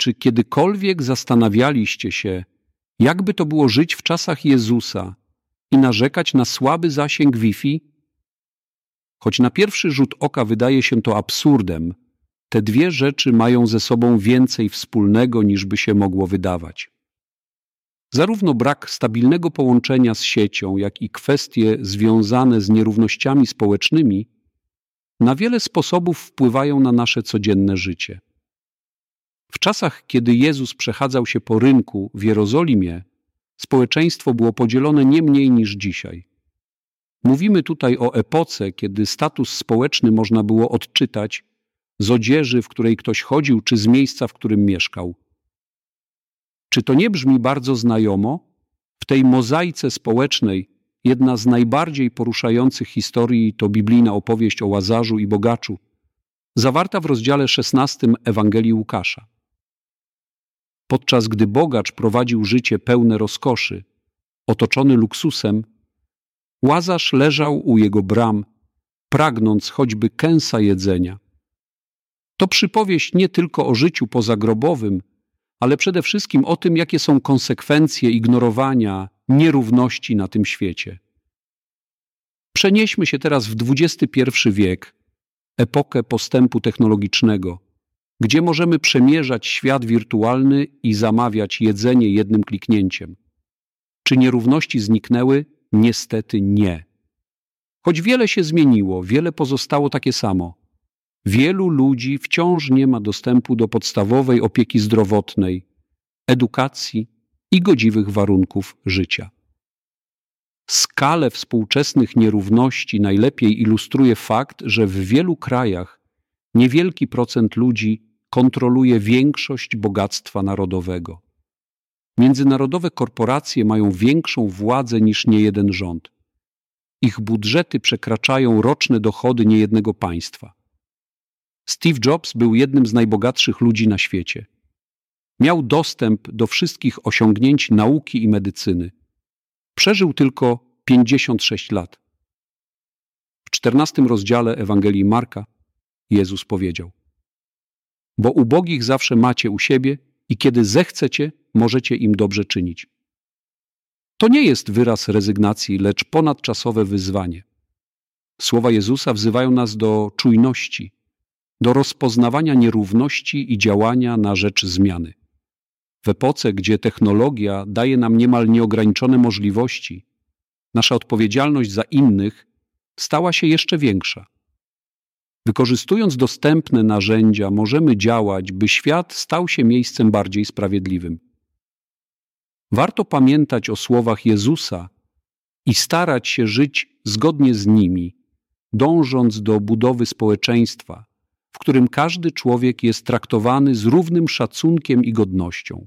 czy kiedykolwiek zastanawialiście się, jakby to było żyć w czasach Jezusa i narzekać na słaby zasięg Wi-Fi? Choć na pierwszy rzut oka wydaje się to absurdem, te dwie rzeczy mają ze sobą więcej wspólnego niż by się mogło wydawać. Zarówno brak stabilnego połączenia z siecią, jak i kwestie związane z nierównościami społecznymi na wiele sposobów wpływają na nasze codzienne życie. Czasach, kiedy Jezus przechadzał się po rynku w Jerozolimie, społeczeństwo było podzielone nie mniej niż dzisiaj. Mówimy tutaj o epoce, kiedy status społeczny można było odczytać z odzieży, w której ktoś chodził, czy z miejsca, w którym mieszkał. Czy to nie brzmi bardzo znajomo? W tej mozaice społecznej jedna z najbardziej poruszających historii to biblijna opowieść o Łazarzu i Bogaczu, zawarta w rozdziale 16 Ewangelii Łukasza. Podczas gdy bogacz prowadził życie pełne rozkoszy, otoczony luksusem, Łazarz leżał u jego bram, pragnąc choćby kęsa jedzenia. To przypowieść nie tylko o życiu pozagrobowym, ale przede wszystkim o tym, jakie są konsekwencje ignorowania nierówności na tym świecie. Przenieśmy się teraz w XXI wiek, epokę postępu technologicznego, gdzie możemy przemierzać świat wirtualny i zamawiać jedzenie jednym kliknięciem. Czy nierówności zniknęły? Niestety nie. Choć wiele się zmieniło, wiele pozostało takie samo. Wielu ludzi wciąż nie ma dostępu do podstawowej opieki zdrowotnej, edukacji i godziwych warunków życia. Skalę współczesnych nierówności najlepiej ilustruje fakt, że w wielu krajach niewielki procent ludzi kontroluje większość bogactwa narodowego. Międzynarodowe korporacje mają większą władzę niż niejeden rząd. Ich budżety przekraczają roczne dochody niejednego państwa. Steve Jobs był jednym z najbogatszych ludzi na świecie. Miał dostęp do wszystkich osiągnięć nauki i medycyny. Przeżył tylko 56 lat. W czternastym rozdziale Ewangelii Marka Jezus powiedział: Bo ubogich zawsze macie u siebie i kiedy zechcecie, możecie im dobrze czynić. To nie jest wyraz rezygnacji, lecz ponadczasowe wyzwanie. Słowa Jezusa wzywają nas do czujności, do rozpoznawania nierówności i działania na rzecz zmiany. W epoce, gdzie technologia daje nam niemal nieograniczone możliwości, nasza odpowiedzialność za innych stała się jeszcze większa. Wykorzystując dostępne narzędzia, możemy działać, by świat stał się miejscem bardziej sprawiedliwym. Warto pamiętać o słowach Jezusa i starać się żyć zgodnie z nimi, dążąc do budowy społeczeństwa, w którym każdy człowiek jest traktowany z równym szacunkiem i godnością.